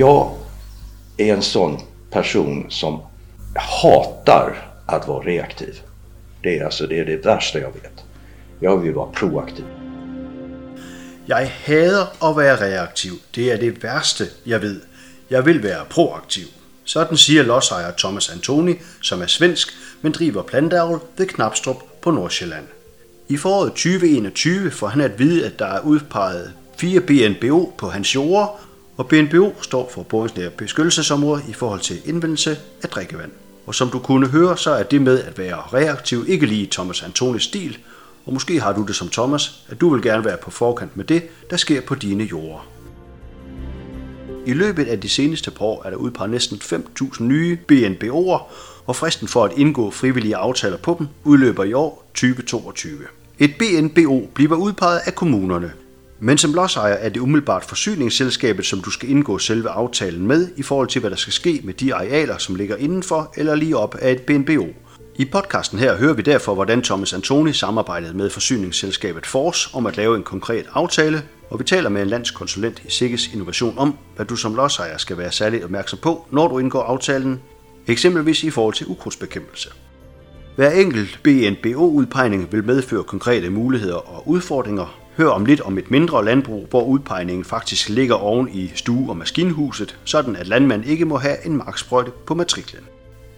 jag är en sån person som hatar att vara reaktiv. Det är alltså det, är det värsta jag vet. Jag vill vara proaktiv. Jeg hader at være reaktiv. Det er det værste, jeg ved. Jeg vil være proaktiv. Sådan siger lodsejer Thomas Antoni, som er svensk, men driver plantavl ved Knapstrup på Nordsjælland. I foråret 2021 får han at vide, at der er udpeget fire BNBO på hans jorder, og BNBO står for boringsnære beskyttelsesområder i forhold til indvendelse af drikkevand. Og som du kunne høre, så er det med at være reaktiv ikke lige Thomas Antonis stil, og måske har du det som Thomas, at du vil gerne være på forkant med det, der sker på dine jorder. I løbet af de seneste par år er der udpeget næsten 5.000 nye BNBO'er, og fristen for at indgå frivillige aftaler på dem udløber i år 2022. Et BNBO bliver udpeget af kommunerne, men som lodsejer er det umiddelbart forsyningsselskabet, som du skal indgå selve aftalen med i forhold til, hvad der skal ske med de arealer, som ligger indenfor eller lige op af et BNBO. I podcasten her hører vi derfor, hvordan Thomas Antoni samarbejdede med forsyningsselskabet Force om at lave en konkret aftale, og vi taler med en landskonsulent i Sikkes Innovation om, hvad du som lodsejer skal være særligt opmærksom på, når du indgår aftalen, eksempelvis i forhold til ukrudtsbekæmpelse. Hver enkelt BNBO-udpegning vil medføre konkrete muligheder og udfordringer. Hør om lidt om et mindre landbrug, hvor udpegningen faktisk ligger oven i stue- og maskinhuset, sådan at landmanden ikke må have en marksprøjte på matriklen.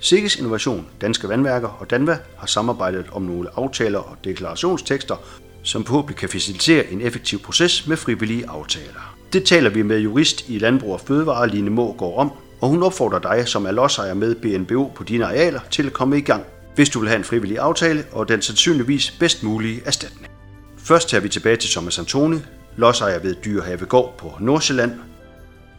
Sikkes Innovation, Danske Vandværker og Danva har samarbejdet om nogle aftaler og deklarationstekster, som forhåbentlig kan facilitere en effektiv proces med frivillige aftaler. Det taler vi med jurist i Landbrug og Fødevare, Line Mågaard om, og hun opfordrer dig, som er lodsejer med BNBO på dine arealer, til at komme i gang, hvis du vil have en frivillig aftale og den sandsynligvis bedst mulige erstatning. Først tager vi tilbage til Thomas Antoni, lodsejer ved Dyrhavegård på Nordsjælland.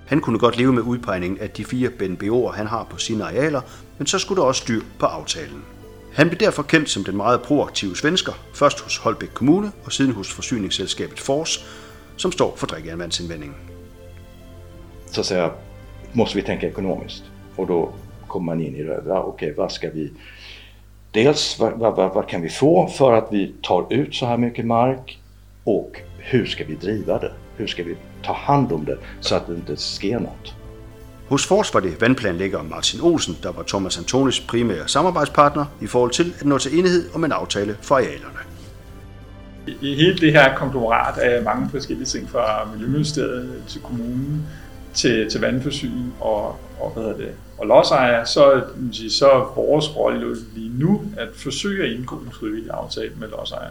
Han kunne godt leve med udpegningen af de fire BNBO'er, han har på sine arealer, men så skulle der også styr på aftalen. Han blev derfor kendt som den meget proaktive svensker, først hos Holbæk Kommune og siden hos forsyningsselskabet Fors, som står for drikkeanvandsindvendingen. Så siger säga måste vi tænke økonomisk, og då kommer man in i det. okay, hvad skal vi... Dels vad, vad, vad, kan vi få för att vi tar ut så här mycket mark och hur ska vi driva det? Hur ska vi ta hand om det så att det inte sker något? Hos Fors var det vandplanlægger Martin Olsen, der var Thomas Antonis primære samarbejdspartner i forhold til at nå til enighed om en aftale for arealerne. I hele det her konglomerat af mange forskellige ting fra Miljøministeriet til kommunen til, til vandforsyning og, og, hvad hedder det, og lodsejer, så, sige, så er vores rolle lige nu at forsøge at indgå en frivillig aftale med lodsejer.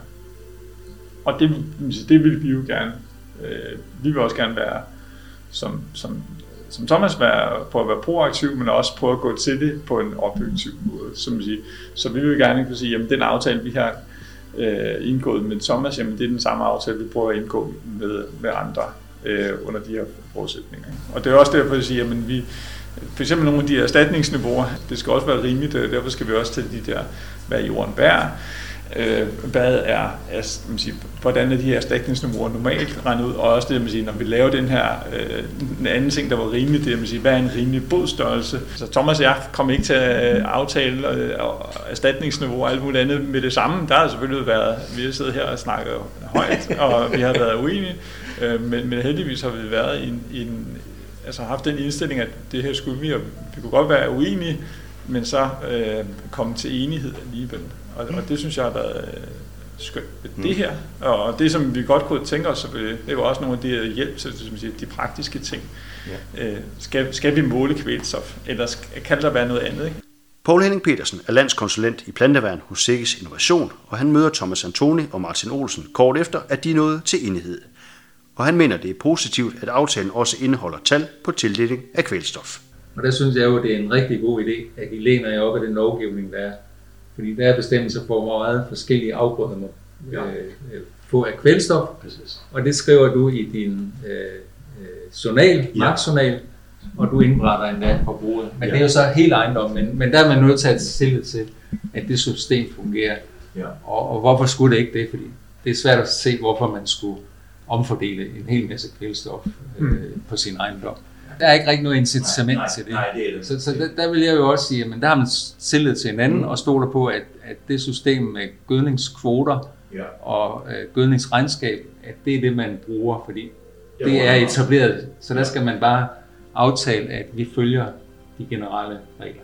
Og det, sige, det vil vi jo gerne. Øh, vi vil også gerne være som, som som Thomas være, på at være proaktiv, men også prøve at gå til det på en objektiv måde. Som siger. Så vi vil gerne kunne sige, at den aftale, vi har øh, indgået med Thomas, jamen det er den samme aftale, vi prøver at indgå med, med andre øh, under de her forudsætninger. Og det er også derfor, at sige, at vi, for eksempel nogle af de erstatningsniveauer, det skal også være rimeligt, og derfor skal vi også til de der, hvad jorden bærer øh, hvad er, er man siger, hvordan er de her erstatningsniveauer normalt regnet ud, og også det, man siger, når vi laver den her øh, en anden ting, der var rimeligt, det er, man siger, hvad er en rimelig bodstørrelse. Så Thomas og jeg kom ikke til at øh, aftale øh, erstatningsniveau og alt muligt andet med det samme. Der har selvfølgelig været, vi har siddet her og snakket højt, og vi har været uenige, øh, men, men heldigvis har vi været i en, i en altså haft den indstilling, at det her skulle vi, og vi kunne godt være uenige, men så øh, komme til enighed alligevel. Og, og det synes jeg har været øh, skønt ved mm. det her. Og det, som vi godt kunne tænke os, det var også nogle af de hjælp til som siger, de praktiske ting. Ja. Øh, skal, skal vi måle kvælstof, eller kan der være noget andet? Ikke? Paul Henning Petersen er landskonsulent i planteværn hos Sikkes Innovation, og han møder Thomas Antoni og Martin Olsen kort efter, at de nået til enighed. Og han mener, det er positivt, at aftalen også indeholder tal på tildeling af kvælstof. Og der synes jeg jo, det er en rigtig god idé, at I læner jer op af den lovgivning, der er. Fordi der er bestemmelser for, hvor meget forskellige afgrøder må ja. øh, få af kvælstof. Præcis. Og det skriver du i din øh, øh journal, ja. marksjournal, og du indberetter endda på bruget. Men ja. det er jo så helt ejendom, men, men der er man nødt til at stille til, at det system fungerer. Ja. Og, og hvorfor skulle det ikke det? Fordi det er svært at se, hvorfor man skulle omfordele en hel masse kvælstof øh, mm. på sin ejendom der er ikke rigtig noget incitament nej, nej, til det. Nej, det er det. Så, så der, der vil jeg jo også sige, at der har man tillid til hinanden mm. og stoler på, at, at det system med gødningskvoter ja. og øh, gødningsregnskab, at det er det, man bruger, fordi det, det er etableret. Så der skal man bare aftalt, at vi følger de generelle regler.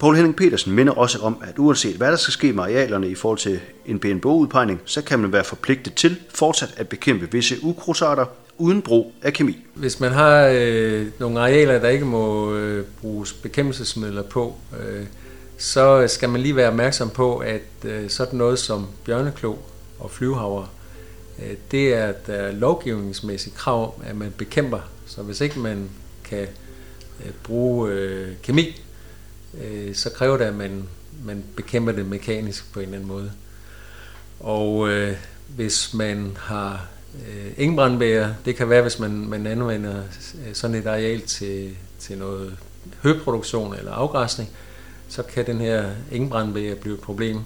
Poul Henning Petersen minder også om, at uanset hvad der skal ske med arealerne i forhold til en BNBO-udpegning, så kan man være forpligtet til fortsat at bekæmpe visse ukrudtsarter uden brug af kemi. Hvis man har øh, nogle arealer, der ikke må øh, bruges bekæmpelsesmidler på, øh, så skal man lige være opmærksom på, at øh, sådan noget som bjørneklo og flyvehavre, øh, det er der lovgivningsmæssigt krav, at man bekæmper. Så hvis ikke man kan øh, bruge øh, kemi, øh, så kræver det, at man, man bekæmper det mekanisk på en eller anden måde. Og øh, hvis man har øh, engbrandbæger, det kan være, hvis man, man anvender øh, sådan et areal til, til noget høproduktion eller afgræsning, så kan den her engbrandbæger blive et problem.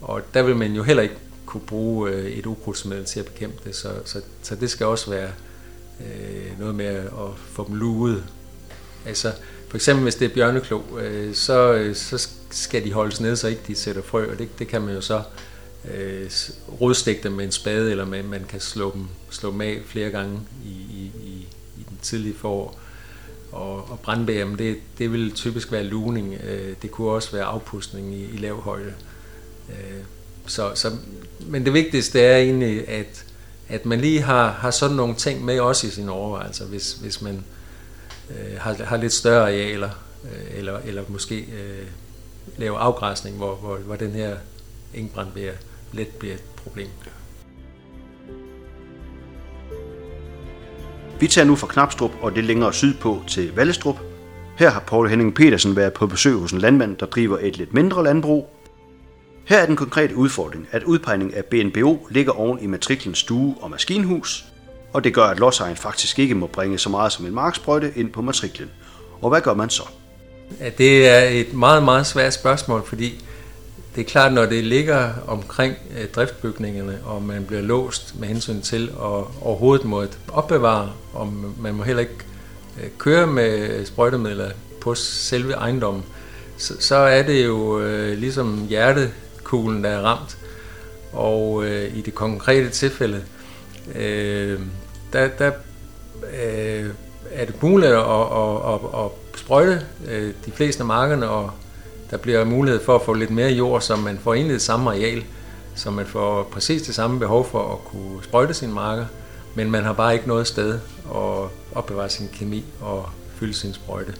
Og der vil man jo heller ikke kunne bruge øh, et ukrudtsmiddel til at bekæmpe det, så, så, så det skal også være øh, noget med at få dem luet. Altså, for eksempel hvis det er bjørneklo, øh, så, øh, så skal de holdes nede, så ikke de sætter frø, og det, det kan man jo så øh, rodstikke dem med en spade, eller med, man kan slå dem, slå dem af flere gange i, i, i, i den tidlige forår. Og, og brandbær, det, det vil typisk være luning. Øh, det kunne også være afpustning i, i lav højde. Øh, så, så, men det vigtigste er egentlig, at, at man lige har, har sådan nogle ting med også i sine overvejelser, hvis, hvis man øh, har, har lidt større arealer, øh, eller, eller måske øh, lave afgræsning, hvor, hvor, hvor den her engbrandbær let bliver et problem. Vi tager nu fra Knapstrup og det længere sydpå til Vallestrup. Her har Paul Henning Petersen været på besøg hos en landmand, der driver et lidt mindre landbrug. Her er den konkrete udfordring, at udpegning af BNBO ligger oven i matriklen stue og maskinhus, og det gør, at lodsejeren faktisk ikke må bringe så meget som en marksprøjte ind på matriklen. Og hvad gør man så? Ja, det er et meget, meget svært spørgsmål, fordi det er klart, når det ligger omkring øh, driftbygningerne, og man bliver låst med hensyn til at overhovedet må opbevare, og man må heller ikke øh, køre med sprøjtemidler på selve ejendommen, så, så er det jo øh, ligesom hjertekuglen, der er ramt. Og øh, i det konkrete tilfælde, øh, der, der øh, er det muligt at, at, at, at sprøjte øh, de fleste af markerne, og der bliver mulighed for at få lidt mere jord, så man får egentlig det samme areal, så man får præcis det samme behov for at kunne sprøjte sine marker, men man har bare ikke noget sted at opbevare sin kemi og fylde sin sprøjte.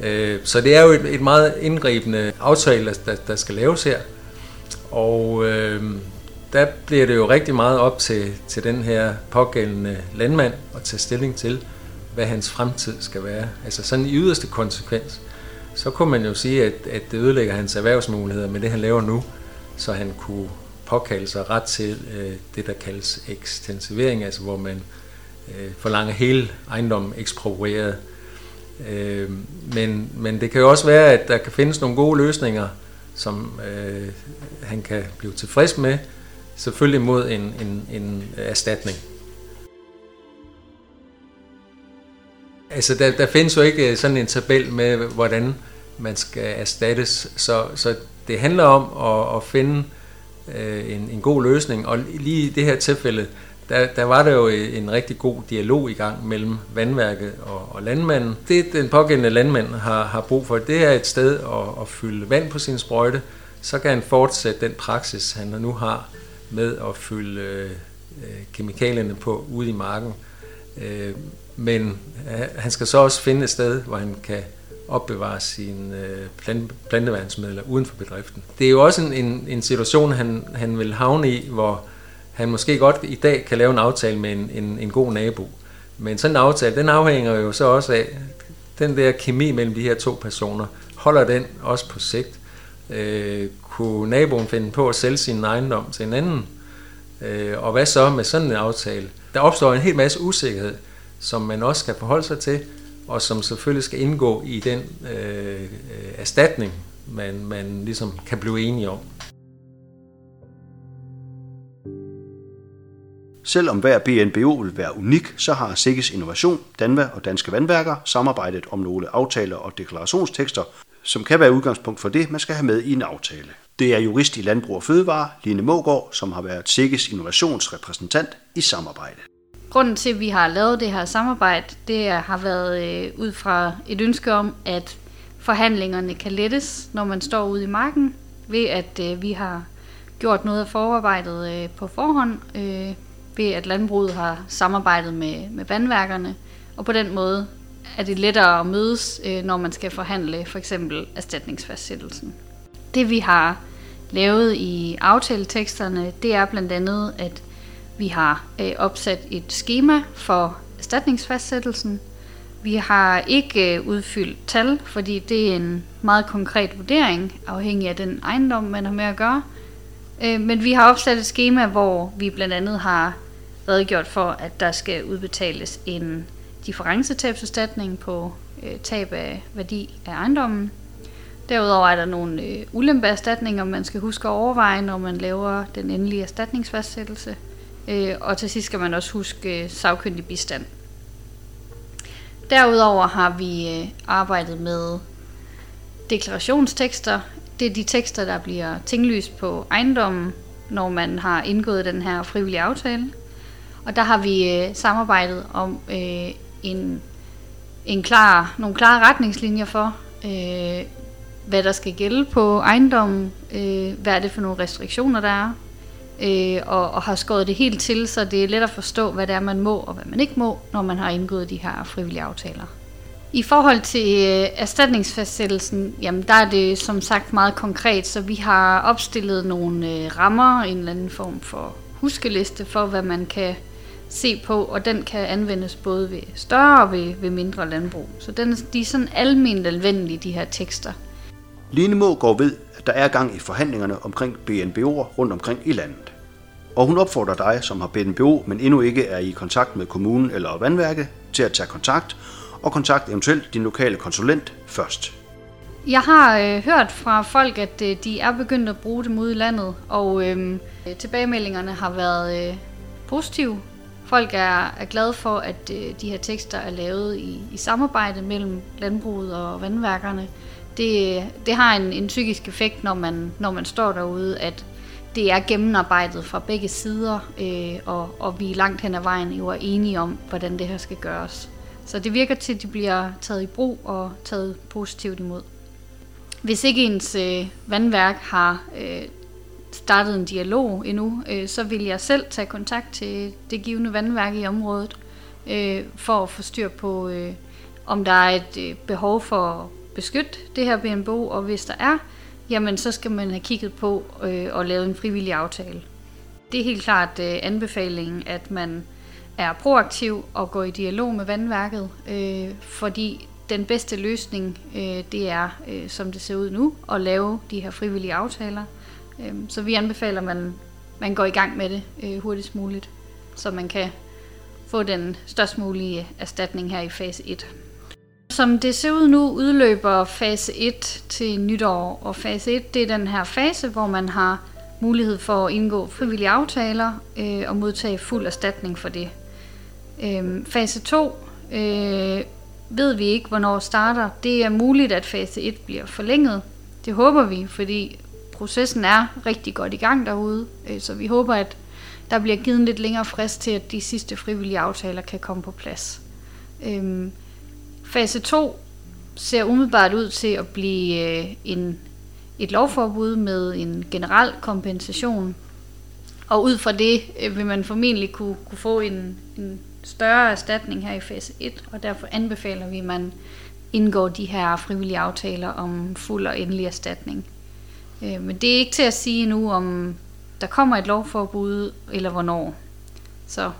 Øh, så det er jo et, meget indgribende aftale, der, der skal laves her. Og øh, der bliver det jo rigtig meget op til, til den her pågældende landmand at tage stilling til, hvad hans fremtid skal være. Altså sådan i yderste konsekvens, så kunne man jo sige, at, at det ødelægger hans erhvervsmuligheder med det, han laver nu, så han kunne påkalde sig ret til øh, det, der kaldes ekstensivering, altså hvor man øh, forlanger hele ejendommen eksproprieret. Øh, men, men det kan jo også være, at der kan findes nogle gode løsninger, som øh, han kan blive tilfreds med, selvfølgelig mod en, en, en erstatning. Altså, der, der findes jo ikke øh, sådan en tabel med, hvordan man skal erstattes, så, så det handler om at, at finde øh, en, en god løsning, og lige i det her tilfælde, der, der var der jo øh, en rigtig god dialog i gang mellem vandværket og, og landmanden. Det, den pågældende landmand har, har brug for, det er et sted at, at fylde vand på sin sprøjte, så kan han fortsætte den praksis, han nu har med at fylde øh, kemikalierne på ude i marken. Øh, men øh, han skal så også finde et sted, hvor han kan opbevare sine øh, plantevandsmidler uden for bedriften. Det er jo også en, en, en situation, han, han vil havne i, hvor han måske godt i dag kan lave en aftale med en, en, en god nabo. Men sådan en aftale, den afhænger jo så også af, den der kemi mellem de her to personer, holder den også på sigt? Øh, kunne naboen finde på at sælge sin ejendom til en anden? Øh, og hvad så med sådan en aftale? Der opstår en hel masse usikkerhed, som man også skal forholde sig til, og som selvfølgelig skal indgå i den øh, erstatning, man, man ligesom kan blive enige om. Selvom hver BNBO vil være unik, så har Sikkes Innovation, Danva og Danske Vandværker samarbejdet om nogle aftaler og deklarationstekster, som kan være udgangspunkt for det, man skal have med i en aftale. Det er jurist i Landbrug og Fødevare, Line Mågaard, som har været Sikkes Innovationsrepræsentant i samarbejdet. grunden til, at vi har lavet det her samarbejde, det har været øh, ud fra et ønske om, at forhandlingerne kan lettes, når man står ude i marken, ved at øh, vi har gjort noget af forarbejdet øh, på forhånd, øh, ved at landbruget har samarbejdet med, med vandværkerne, og på den måde er det lettere at mødes, øh, når man skal forhandle for eksempel erstatningsfastsættelsen. Det vi har lavet i aftaleteksterne, det er blandt andet, at vi har øh, opsat et schema for erstatningsfastsættelsen. Vi har ikke øh, udfyldt tal, fordi det er en meget konkret vurdering, afhængig af den ejendom, man har med at gøre. Øh, men vi har opsat et schema, hvor vi blandt andet har redegjort for, at der skal udbetales en differencetabserstatning på øh, tab af værdi af ejendommen. Derudover er der nogle øh, ulempeerstatninger, man skal huske at overveje, når man laver den endelige erstatningsfastsættelse. Øh, og til sidst skal man også huske øh, sagkyndig bistand. Derudover har vi øh, arbejdet med deklarationstekster. Det er de tekster, der bliver tinglyst på ejendommen, når man har indgået den her frivillige aftale. Og der har vi øh, samarbejdet om øh, en, en klar, nogle klare retningslinjer for, øh, hvad der skal gælde på ejendommen, øh, hvad er det for nogle restriktioner, der er, øh, og, og har skåret det helt til, så det er let at forstå, hvad det er, man må og hvad man ikke må, når man har indgået de her frivillige aftaler. I forhold til øh, erstatningsfastsættelsen, jamen der er det som sagt meget konkret, så vi har opstillet nogle øh, rammer, en eller anden form for huskeliste for, hvad man kan se på, og den kan anvendes både ved større og ved, ved mindre landbrug. Så den, de er sådan almindeligt anvendelige, de her tekster. Line går ved, at der er gang i forhandlingerne omkring BNBO'er rundt omkring i landet. Og hun opfordrer dig, som har BNBO, men endnu ikke er i kontakt med kommunen eller vandværket, til at tage kontakt og kontakt eventuelt din lokale konsulent først. Jeg har øh, hørt fra folk, at øh, de er begyndt at bruge dem ude i landet, og øh, tilbagemeldingerne har været øh, positive. Folk er, er glade for, at øh, de her tekster er lavet i, i samarbejde mellem landbruget og vandværkerne. Det, det har en, en psykisk effekt, når man, når man står derude, at det er gennemarbejdet fra begge sider, øh, og, og vi langt hen ad vejen jo er enige om, hvordan det her skal gøres. Så det virker til, at de bliver taget i brug og taget positivt imod. Hvis ikke ens øh, vandværk har øh, startet en dialog endnu, øh, så vil jeg selv tage kontakt til det givende vandværk i området, øh, for at få styr på, øh, om der er et øh, behov for at beskytte det her BNBO, og hvis der er, jamen så skal man have kigget på øh, og lavet en frivillig aftale. Det er helt klart øh, anbefalingen, at man er proaktiv og går i dialog med vandværket, øh, fordi den bedste løsning, øh, det er, øh, som det ser ud nu, at lave de her frivillige aftaler. Øhm, så vi anbefaler, at man, man går i gang med det øh, hurtigst muligt, så man kan få den størst mulige erstatning her i fase 1. Som det ser ud nu, udløber fase 1 til nytår, og fase 1 det er den her fase, hvor man har mulighed for at indgå frivillige aftaler øh, og modtage fuld erstatning for det. Øh, fase 2 øh, ved vi ikke, hvornår starter. Det er muligt, at fase 1 bliver forlænget. Det håber vi, fordi processen er rigtig godt i gang derude, øh, så vi håber, at der bliver givet en lidt længere frist til, at de sidste frivillige aftaler kan komme på plads. Øh, Fase 2 ser umiddelbart ud til at blive øh, en, et lovforbud med en generel kompensation. Og ud fra det øh, vil man formentlig kunne, kunne få en, en større erstatning her i fase 1, og derfor anbefaler vi, at man indgår de her frivillige aftaler om fuld og endelig erstatning. Øh, men det er ikke til at sige nu, om der kommer et lovforbud, eller hvornår. Så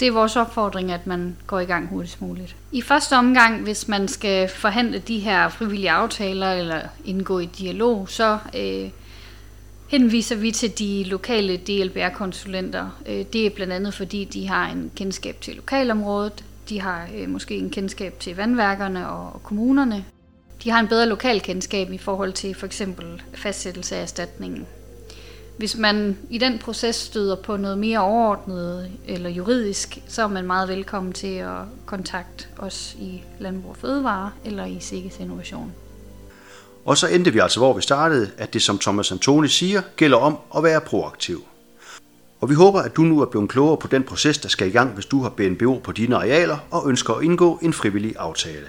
det er vores opfordring, at man går i gang hurtigst muligt. I første omgang, hvis man skal forhandle de her frivillige aftaler eller indgå i dialog, så øh, henviser vi til de lokale DLBR-konsulenter. Øh, det er blandt andet fordi, de har en kendskab til lokalområdet, de har øh, måske en kendskab til vandværkerne og, og kommunerne. De har en bedre lokal kendskab i forhold til for eksempel fastsættelse af erstatningen. Hvis man i den proces støder på noget mere overordnet eller juridisk, så er man meget velkommen til at kontakte os i Landbrug og Fødevare eller i Sikkes Innovation. Og så endte vi altså, hvor vi startede, at det som Thomas Antoni siger, gælder om at være proaktiv. Og vi håber, at du nu er blevet klogere på den proces, der skal i gang, hvis du har BNBO på dine arealer og ønsker at indgå en frivillig aftale.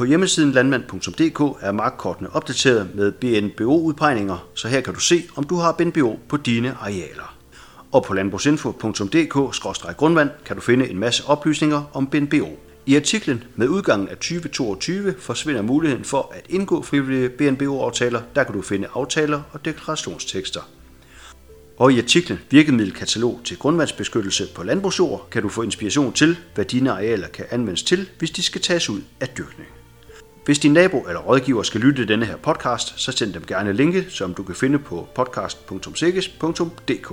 På hjemmesiden landmand.dk er markkortene opdateret med BNBO-udpegninger, så her kan du se, om du har BNBO på dine arealer. Og på landbrugsinfo.dk-grundvand kan du finde en masse oplysninger om BNBO. I artiklen med udgangen af 2022 forsvinder muligheden for at indgå frivillige BNBO-aftaler. Der kan du finde aftaler og deklarationstekster. Og i artiklen Virkemiddelkatalog til grundvandsbeskyttelse på landbrugsjord kan du få inspiration til, hvad dine arealer kan anvendes til, hvis de skal tages ud af dyrkning. Hvis din nabo eller rådgiver skal lytte til denne her podcast, så send dem gerne linket, som du kan finde på podcast.sikkes.dk.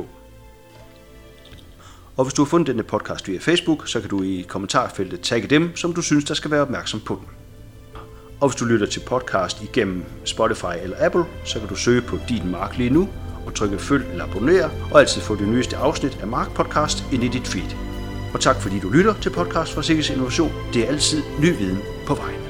Og hvis du har fundet denne podcast via Facebook, så kan du i kommentarfeltet tagge dem, som du synes, der skal være opmærksom på den. Og hvis du lytter til podcast igennem Spotify eller Apple, så kan du søge på Din Mark lige nu og trykke følg eller abonner, og altid få det nyeste afsnit af Mark Podcast ind i dit feed. Og tak fordi du lytter til podcast fra Sikkes Innovation. Det er altid ny viden på vejen.